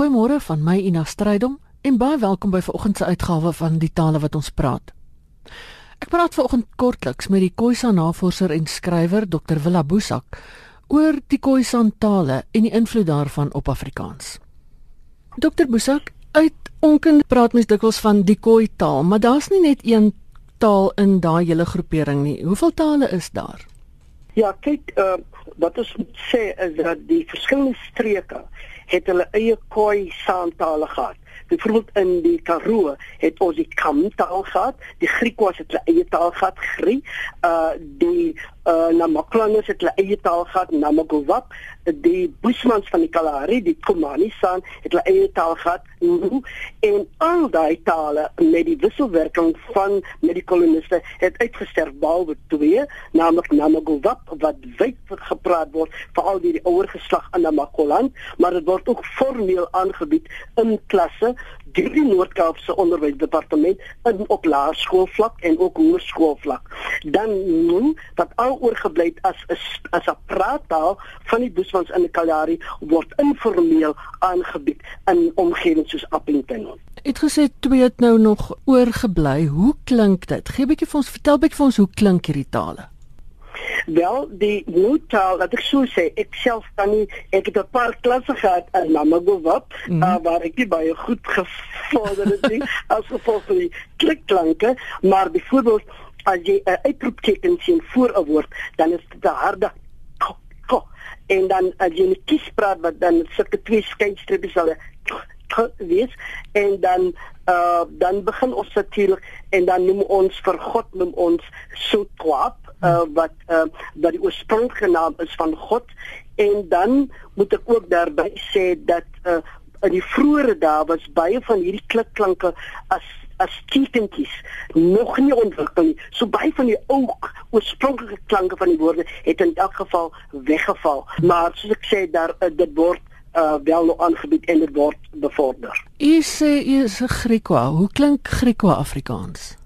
Goeiemôre van my Ina Strydom en baie welkom by vanoggend se uitgawe van die tale wat ons praat. Ek praat vanoggend kortliks met die Khoisan navorser en skrywer Dr Willa Boesak oor die Khoisan tale en die invloed daarvan op Afrikaans. Dr Boesak, uit onkunde praat mens dikwels van die Khoi taal, maar daar's nie net een taal in daai hele groepering nie. Hoeveel tale is daar? Ja, kyk, uh, wat ons moet sê is dat die verskillende streke het hulle eie Khoi saantale gehad. Byvoorbeeld in die Karoo het ons die Kam taal gehad, die Griekwas het hulle eie taal gehad, Grie. Uh die uh Namakwanes het hulle eie taal gehad, Namagowap. Die Bushmans van die Kalahari, die Komani San het hulle eie taal gehad. En al daai tale met die wisselwerking van met die koloniste het uitgesterf behalwe twee, naamlik Namagowap wat wyd gepraat word veral deur die ouer geslag in Namakoland, maar dit word ook formeel aangebied in klasse deur die Noord-Kaapse Onderwysdepartement in op laerskoolvlak en ook hoërskoolvlak. Dan noem dat al oorgebly as 'n as 'n praattaal van die Boesmans in die Kalahari word informeel aangebied in omgewings soos Appington. Dit gesê twee het nou nog oorgebly. Hoe klink dit? Gee 'n bietjie vir ons, vertel bietjie vir ons hoe klink hierdie tale? Wel, die Nuttaal, dat ek so sê, ek self kan nie ek het 'n paar klasse gehad in Namagowap, mm uh, waar ek baie goed gevorder het nie as gevolg van die klikklanke, maar byvoorbeeld as jy 'n uh, uitroepteken sien voor 'n woord, dan is dit 'n harde ko, ko. en dan as jy net kies praat wat dan sulke twee skynstreepies sal wees en dan uh, dan begin ons natuurlik en dan noem ons vir God noem ons Sotwap uh, wat uh, wat die oorspronklike naam is van God en dan moet ek ook daarby sê dat uh, in die vroeë dae was baie van hierdie klikklanke as as tekentjies nog nie ontwikkel nie. So baie van die ou oorspronklike klanke van die woorde het in elk geval weggeval. Maar soos ek sê daar uh, dit word uh, wel nog aangebied en dit word bevorder. U sê u is 'n Griekwa. Hoe klink Griekwa Afrikaans?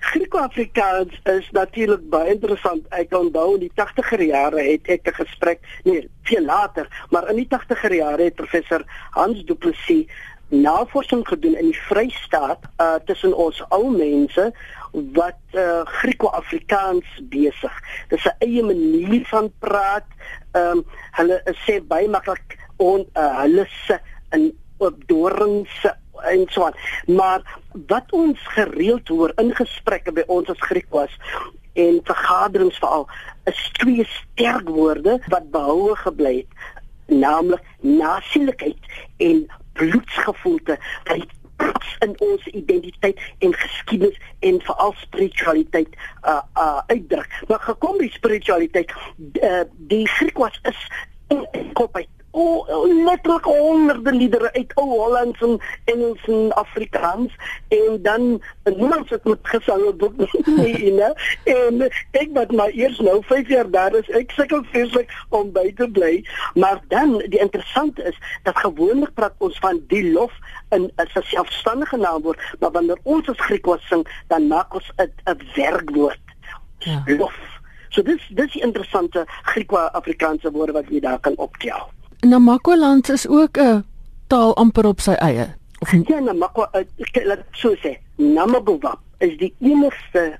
Grieko-Afrikaans is natuurlik baie interessant. Ek onthou in die 80er jare het ek 'n gesprek, nee, veel later, maar in die 80er jare het professor Hans Du Plessis navorsing gedoen in die Vrystaat uh tussen ons ou mense wat uh Grieko-Afrikaans besig. Dis 'n eie manier van praat. Ehm um, hulle sê baie maklik on uh, hulle se in op dorings en so aan. Maar wat ons gereeld hoor in gesprekke by ons as Griek was en vergaderings veral is twee sterk woorde wat behoue gebly het, naamlik nasielikheid en bloedsgevoelte wat in ons identiteit en geskiedenis en veral spiritualiteit uh uh uitdruk. Maar gekom die spiritualiteit uh, die Griek was is in kop uit o oh, letterlik honderde liedere uit ou Hollands en Engels en Afrikaans. En dan niemand het met gesang op nie nee en ek wat maar eers nou 5 jaar daar is ek sukkel vreeslik om by te bly. Maar dan die interessante is dat gewoonlik praat ons van die lof in 'n selfstandige naamwoord. Maar wanneer ons as Griek was sing dan maak ons 'n 'n werkwoord. Ja. lof. So dis dis interessante Griekwa-Afrikaanse woorde wat jy daar kan optel. Namakoland is ook 'n taal amper op sy eie. Of ja, Namako, uh, laat so sê, Namagowap is die enigste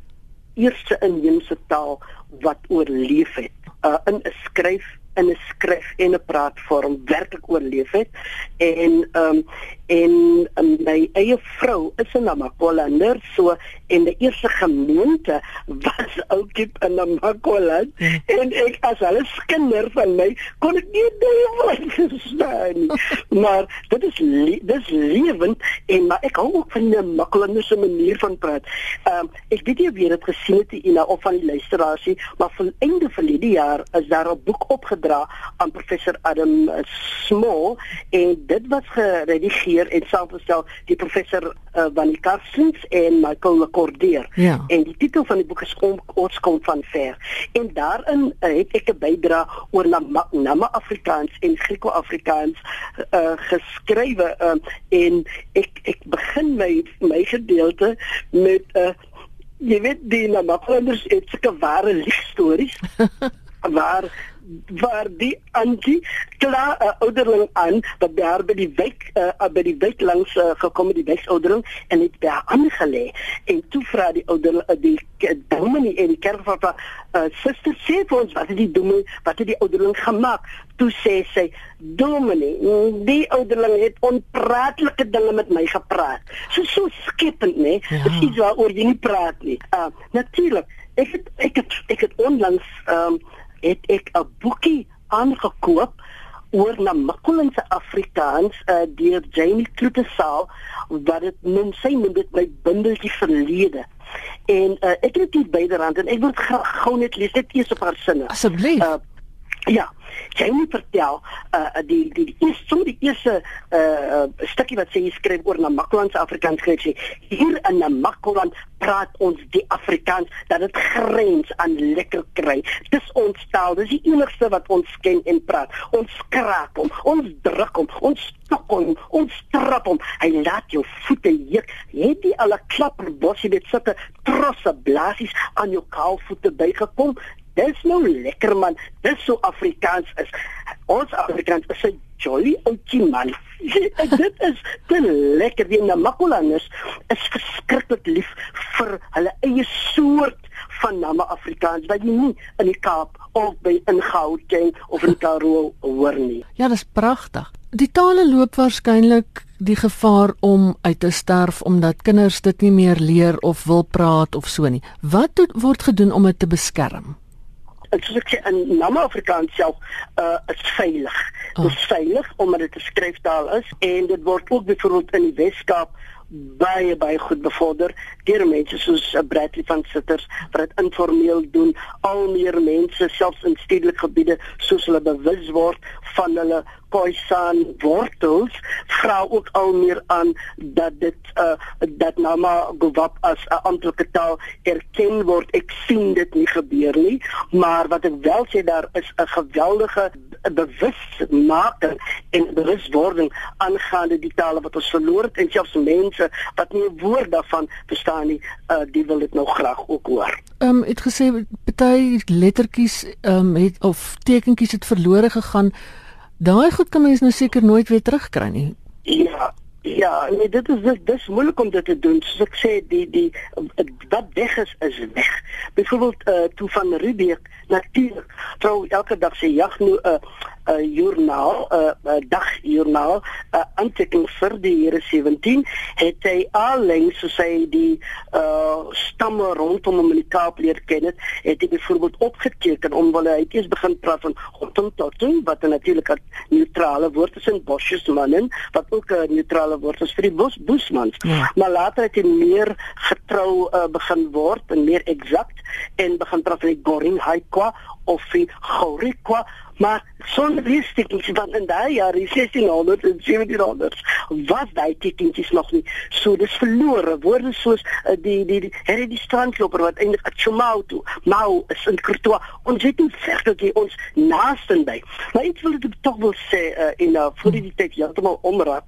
eerste inheemse taal wat oorleef het. Uh, in 'n skryf in 'n skrif en 'n praatvorm werklik oorleef het en ehm um, en um, my eie vrou is 'n Namakolander so en die eerste gemeente was ook in Namakola hmm. en ek as hulle kinder van my kon ek nie die woord verstaan maar dit is dit is lewend en maar ek hou ook van die se manier van praat. Ehm um, ek weet nie of jy dit gesien het in of van die luisterasie maar van einde van die jaar is daar 'n boek opgedra aan professor Adam Small en dit was geredigeer georganiseer en saamgestel die professor uh, van die Karsens en Michael Lecordier. Ja. En die titel van die boek is Kom ons kom van ver. En daarin uh, het ek 'n bydra oor Nama Afrikaans en Grieko-Afrikaans uh, geskrywe uh, en ek ek begin my my gedeelte met 'n uh, jy weet die Nama Afrikaners het sulke ware stories waar waar die antie klaar 'n uh, ouderling aan wat daar by die wijk uh, by die wijk langs uh, gekom die wijkouderling en het daar aangelê. En toe vra die ouder uh, die dominee en die kerk van uh, suster sê vir ons wat het die dominee wat het die ouderling gemaak? Toe sê sy dominee die ouderling het onpraatlike dinge met my gepraat. So so skepend nê ja. dis iets waaroor jy nie praat nie. Uh, natuurlik ek het ek het ek het onlangs um, het ek 'n boekie aangekoop oor na Makolense Afrikaans uh, deur Jamie Kloetesaal wat dit noem sy noem dit my bundeltjie verlede. En uh, ek het dit byderhand en ek wil graag gou net lees net eers 'n paar sinne. Asseblief. Uh, Ja, jy moet vertel uh die die die eerste die eerste uh stukkie wat sy skryf oor na Makwaland se Afrikaans sy hier in Makwaland praat ons die Afrikaans dat dit grens aan lekker kry. Dis ons taal, dis die enigste wat ons ken en praat. Ons skraap hom, ons druk hom, ons stok hom, ons trap hom. Hy laat jou voete juk. Het jy al 'n klapper bosie met sulke trosse blaasies aan jou kaalvoete bygekom? Dis nou lekker man. Dis so Afrikaans is. Ons Afrikaans is 'n jolly ouetjie man. dit is te lekker wie na Makolaners is verskriklik lief vir hulle eie soort van namme Afrikaans wat jy nie in die Kaap of by in Gauteng of in Karoo hoor nie. Ja, dis pragtig. Die tale loop waarskynlik die gevaar om uit te sterf omdat kinders dit nie meer leer of wil praat of so nie. Wat word gedoen om dit te beskerm? En soos ek sê in Nama Afrikaans self uh is veilig. Oh. Dit is veilig omdat dit 'n skryftaal is en dit word ook byvoorbeeld in die Weskaap baie baie goed bevorder deur mense soos uh, Bradley van Sitters wat dit informeel doen. Al meer mense selfs in stedelike gebiede soos hulle bewus word van hulle Khoisan wortels vra ook al meer aan dat dit uh dat Nama Govap as 'n amptelike taal erken word. Ek sien dit nie gebeur nie, maar wat ek wel sê daar is 'n geweldige bewusmaking en bewuswording aangaande die tale wat ons verloor het en selfs mense wat nie 'n woord daarvan verstaan nie, uh die wil dit nou graag ook hoor. Ehm um, het gesê party lettertjies ehm um, het of tekentjies het verlore gegaan. Daai goed kan mens nou seker nooit weer terugkry nie. Ja, ja, nee, dit is dit is moeilik om dit te doen. Soos ek sê, die die wat weg is is weg. Byvoorbeeld uh toe van Rubik natuurlik trou elke dag sy jag nou 'n uh, 'n uh, joernaal, 'n uh, uh, dagjoernaal, 'n uh, aantekening vir die Here 17, het hy allang so sê die uh stamme rondom hom in die Kaap leer ken het, het hy byvoorbeeld opgeteken om wel hy eers begin praat van Hottentotten wat natuurlik 'n neutrale woord is in Bosjes mannen, wat ook 'n neutrale woord is vir die Bos Boesmans. Ja. Maar later het hy meer getrou uh, begin word en meer eksakt en begin praat van die Goring Haikwa of die Gorikwa maar sonder die stekkies van in daai jare 1600 en 1700 was daai tekentjies nog nie. So dis verlore. Woorde soos uh, die die die herre die strandloper wat eintlik Achumau toe mau is in Kurtoa ons het nie ver dat jy ons naaste by. Maar iets wil ek tog wil sê uh, in uh, vir die tyd heeltemal omraak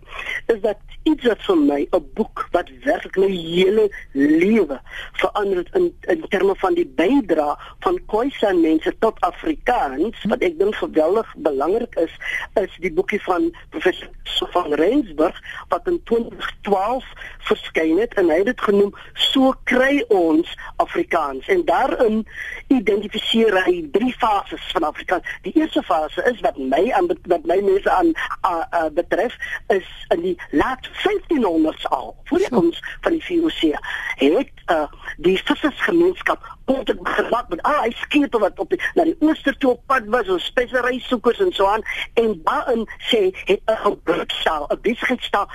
is dat iets wat vir my 'n boek wat werklik my hele lewe verander het in in terme van die bydra van Khoisan mense tot Afrikaans wat ek dink geweldig belangrik is is die boekie van professor van Rensburg wat in 2012 verskyn het en hy het dit genoem so kry ons Afrikaans en daarin identifiseer hy drie fases van Afrikaans. Die eerste fase is wat my aan wat my mense aan uh, uh, betref is in die laat 1500s al voor die koms van die VOC het uh, die vissersgemeenskap kom te gevat met al hy skepe wat op die, na die ooster toe op pad was ons spesery soekers en so aan en daarin sê het 'n gebruikstaal 'n besigheidstaal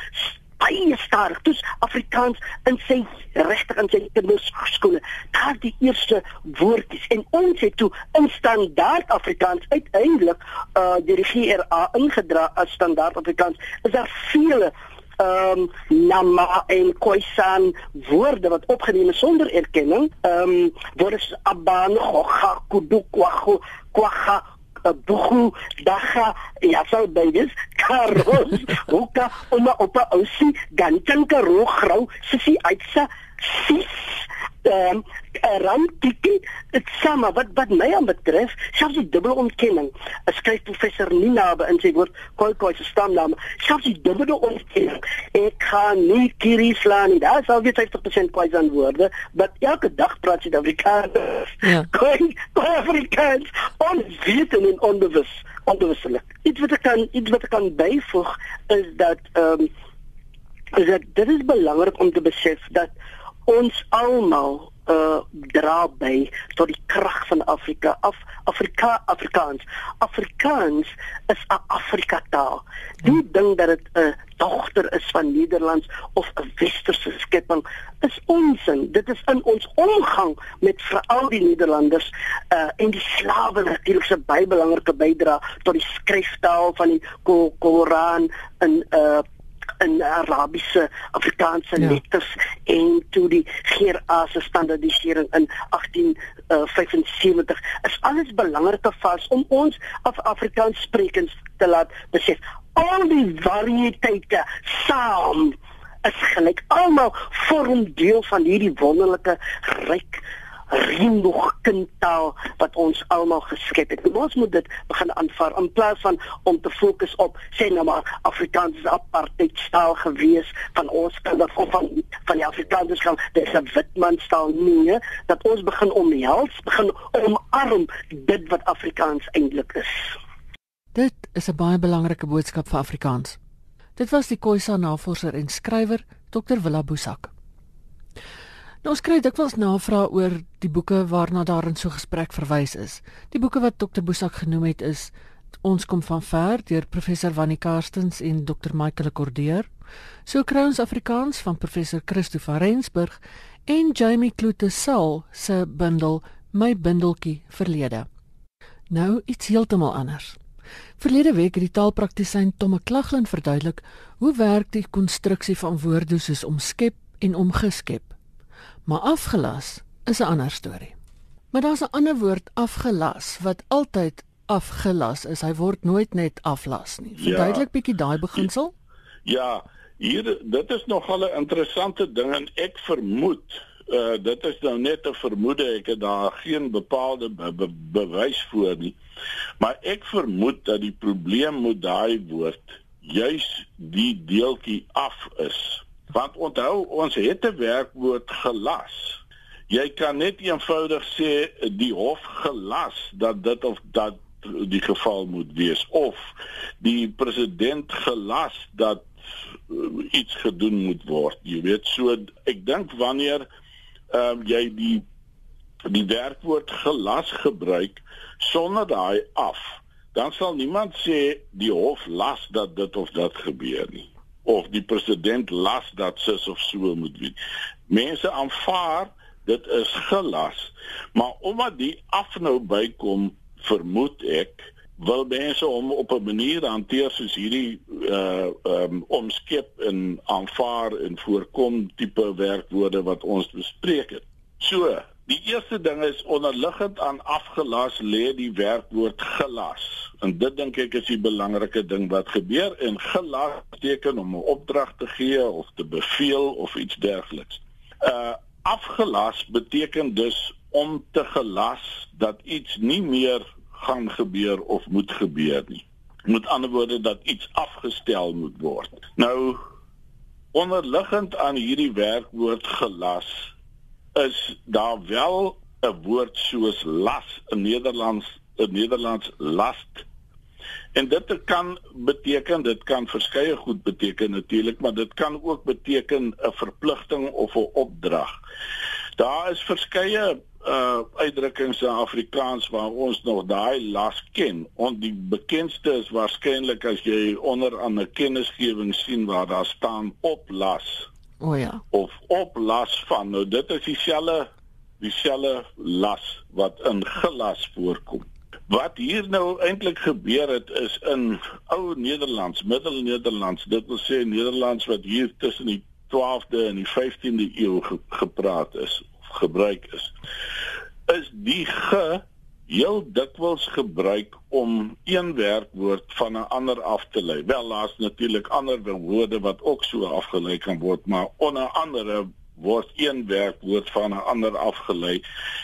baie sterk dus Afrikaans in sy regtig in sy kinderskole daar die eerste woordjies en ons het toe in standaard Afrikaans uiteindelik uh die GRA ingedra as standaard Afrikaans. Is daar vele ehm um, nama en khoisan woorde wat opgeneem is sonder erkenning ehm um, woorde soos aban khokha kudukwa kwaga buhu daga ya sal babies karos hoeka oma opa ousie ganchan ka ro grou sisi uitsa sis ehm um, Ramtiki dit sama wat wat my aan betref selfs die dubbele ontkenning skryf professor Nina in sy woord koi se stamnaam selfs die dubbele ontkenning ek gaan nie kiri slaan nie. Daar sal weer 50% koi aan woorde wat elke dag praat sy Afrikaans ja koi Afrikaans ons weet en onbewus onbewuslik. Iets wat ek kan iets wat ek kan byvoeg is dat ehm um, is dat dit is belangrik om te besef dat ons almal uh dra by tot die krag van Afrika af Afrika Afrikaans. Afrikaans is 'n Afrika taal die ja. ding dat dit 'n dogter is van Nederlands of 'n westerse skepping is onsin. Dit is in ons omgang met veral die Nederlanders uh en die slawe natuurlik se baie belangrike bydrae tot die skryftaal van die Koran in uh in Arabiese Afrikaanse ja. letters en toe die GRA se standaardisering in 1875 uh, is alles belangrike vas om ons af Afrikaans sprekers te laat besef al die variëteite saam is gelyk almal vorm deel van hierdie wonderlike ryk reënboogkintaal wat ons almal geskep het. Ons moet dit begin aanvaar in plaas van om te fokus op sê nou maar Afrikaans is apartheidstaal gewees van ons kant of van van die Afrikaners kan dis 'n witmanstaal nie dat ons begin omhels, begin omarm dit wat Afrikaans eintlik is. Dit is 'n baie belangrike boodskap vir Afrikaans. Dit was die Khoisa navorser en skrywer Dr. Willa Boesak. Nou ons kry dikwels navrae oor die boeke waarna daar in so gesprek verwys is. Die boeke wat Dr Boesak genoem het is Ons kom van ver deur professor Wannie Karstens en Dr Michael Cordeer. So kry ons Afrikaans van professor Christo van Rensburg en Jamie Kloete Sal se bundel My bindeltjie verlede. Nou iets heeltemal anders. Verlede week het die taalpraktisyn Tomme Klaglin verduidelik hoe werk die konstruksie van woorde soos omskep en omgeskep. Maar afgelas is 'n ander storie. Maar daar's 'n ander woord afgelas wat altyd afgelas is. Hy word nooit net aflas nie. Verduidelik ja, bietjie daai beginsel? Ja, hier dit is nogal 'n interessante ding en ek vermoed uh dit is nou net 'n vermoede, ek het daar geen bepaalde be be bewys voor nie. Maar ek vermoed dat die probleem met daai woord juis die deeltjie af is. Want onthou, ons het 'n werkwoord gelas. Jy kan net eenvoudig sê die hof gelas dat dit of dat die geval moet wees of die president gelas dat uh, iets gedoen moet word. Jy weet so ek dink wanneer ehm uh, jy die die werkwoord gelas gebruik sonder daai af, dan sal niemand sê die hof las dat dit of dat gebeur nie of die president las dat sis of so moet wees. Mense aanvaar dit is gelas, maar omdat die af nou bykom, vermoed ek wil mense hom op 'n manier hanteer soos hierdie uh um omskep en aanvaar en voorkom tipe werkwoorde wat ons bespreek het. So, Die eerste ding is onderliggend aan afgelas lê die werkwoord gelas. En dit dink ek is die belangrike ding wat gebeur en gelas beteken om 'n opdrag te gee of te beveel of iets dergeliks. Uh afgelas beteken dus om te gelas dat iets nie meer gaan gebeur of moet gebeur nie. Met ander woorde dat iets afgestel moet word. Nou onderliggend aan hierdie werkwoord gelas is daar wel 'n woord soos las in Nederlands in Nederlands last. En dit kan beteken, dit kan verskeie goed beteken natuurlik, maar dit kan ook beteken 'n verpligting of 'n opdrag. Daar is verskeie uh uitdrukkings in Afrikaans waar ons nog daai las ken. En die bekendste is waarskynlik as jy onder aan 'n kennisgewing sien waar daar staan oplas. O oh ja. Of op las van. Nou dit is dieselfde dieselfde las wat in gelas voorkom. Wat hier nou eintlik gebeur het is in ou Nederlands, Middel-Nederlands, dit wil sê Nederlands wat hier tussen die 12de en die 15de eeu ge gepraat is of gebruik is. Is die ge heel dikwels gebruik om een werkwoord van 'n ander af te lei. Wel, daar's natuurlik ander woorde wat ook so afgelei kan word, maar onder andere word een werkwoord van 'n ander afgelei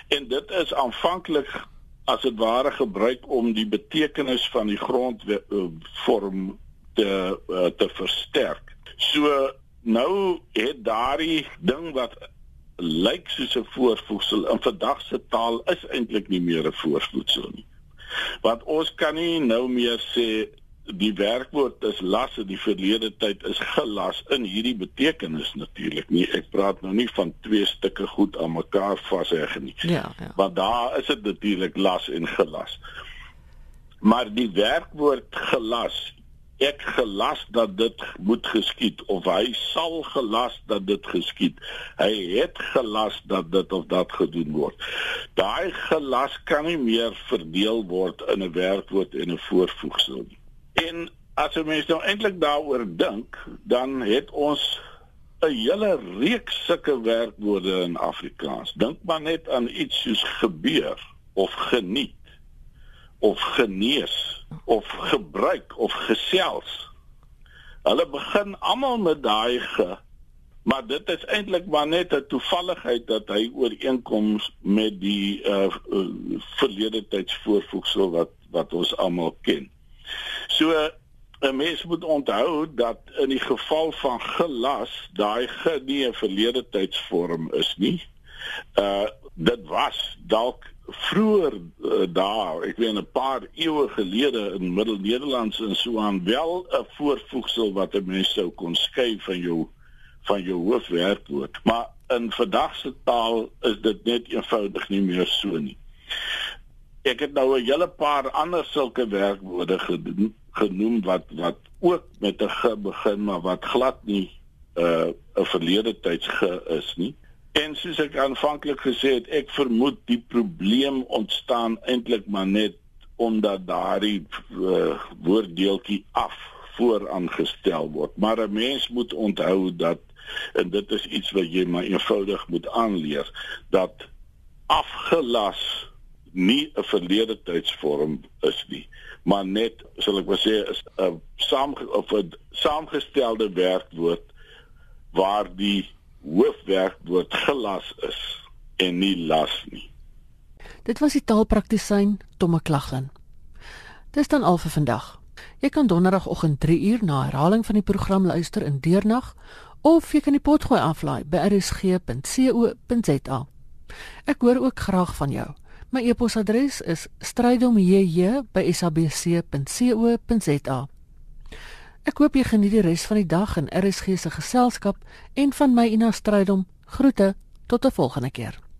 en dit is aanvanklik as dit ware gebruik om die betekenis van die grondvorm te uh, te versterk. So nou het daardie ding wat lyk soos 'n voorvoegsel in vandag se taal is eintlik nie meer 'n voorvoegsel nie. Want ons kan nie nou meer sê die werkwoord is las in die verlede tyd is gelas in hierdie betekenis natuurlik nie. Ek praat nou nie van twee stukke goed aan mekaar vasheg nie. Ja ja. Want daar is dit natuurlik las en gelas. Maar die werkwoord gelas ek gelas dat dit moet geskied of hy sal gelas dat dit geskied. Hy het gelas dat dit of dat gedoen word. Daai gelas kan nie meer verdeel word in 'n werkwoord en 'n voorvoegsel nie En as jy mens nou eintlik daaroor dink, dan het ons 'n hele reeks sulke werkwoorde in Afrikaans. Dink maar net aan iets soos gebeur of geniet of genees of gebruik of gesels. Hulle begin almal met daai ge maar dit is eintlik maar net 'n toevalligheid dat hy ooreenkom met die uh, uh verlede tydsvoorvoegsel wat wat ons almal ken. So 'n mens moet onthou dat in die geval van gelas daai ge nie 'n verlede tydsvorm is nie. Uh dit was dalk vroeër uh, daar, ek weet 'n paar eeue gelede in Middel-Nederlands en so aan wel 'n voorvoegsel wat 'n mens sou kon skei van jou van jou hoofwerkwoord. Maar in vandag se taal is dit net eenvoudig nie meer so nie ek het nou 'n hele paar ander sulke werkwoorde genoem, genoem wat wat ook met 'n g begin maar wat glad nie 'n uh, 'n verlede tyds ge is nie. En soos ek aanvanklik gesê het, ek vermoed die probleem ontstaan eintlik maar net omdat daardie uh, woorddeeltjie af vooraangestel word. Maar 'n mens moet onthou dat en dit is iets wat jy maar eenvoudig moet aanleer dat afgelas nie 'n verlede tydsvorm is nie, maar net, sal ek maar sê, is 'n saam of 'n saamgestelde werkwoord waar die hoofwerkwoord gelas is en nie las nie. Dit was die taalpraktisyn Tomme Klaglin. Dis dan al vir vandag. Jy kan donderdagoggend 3 uur na herhaling van die program luister in deernag of jy kan die potgooi aflaai by rsg.co.za. Ek hoor ook graag van jou. My e-posadres is strydom@sabc.co.za. Ek hoop jy geniet die res van die dag in RSG se geselskap en van my Ina Strydom. Groete tot 'n volgende keer.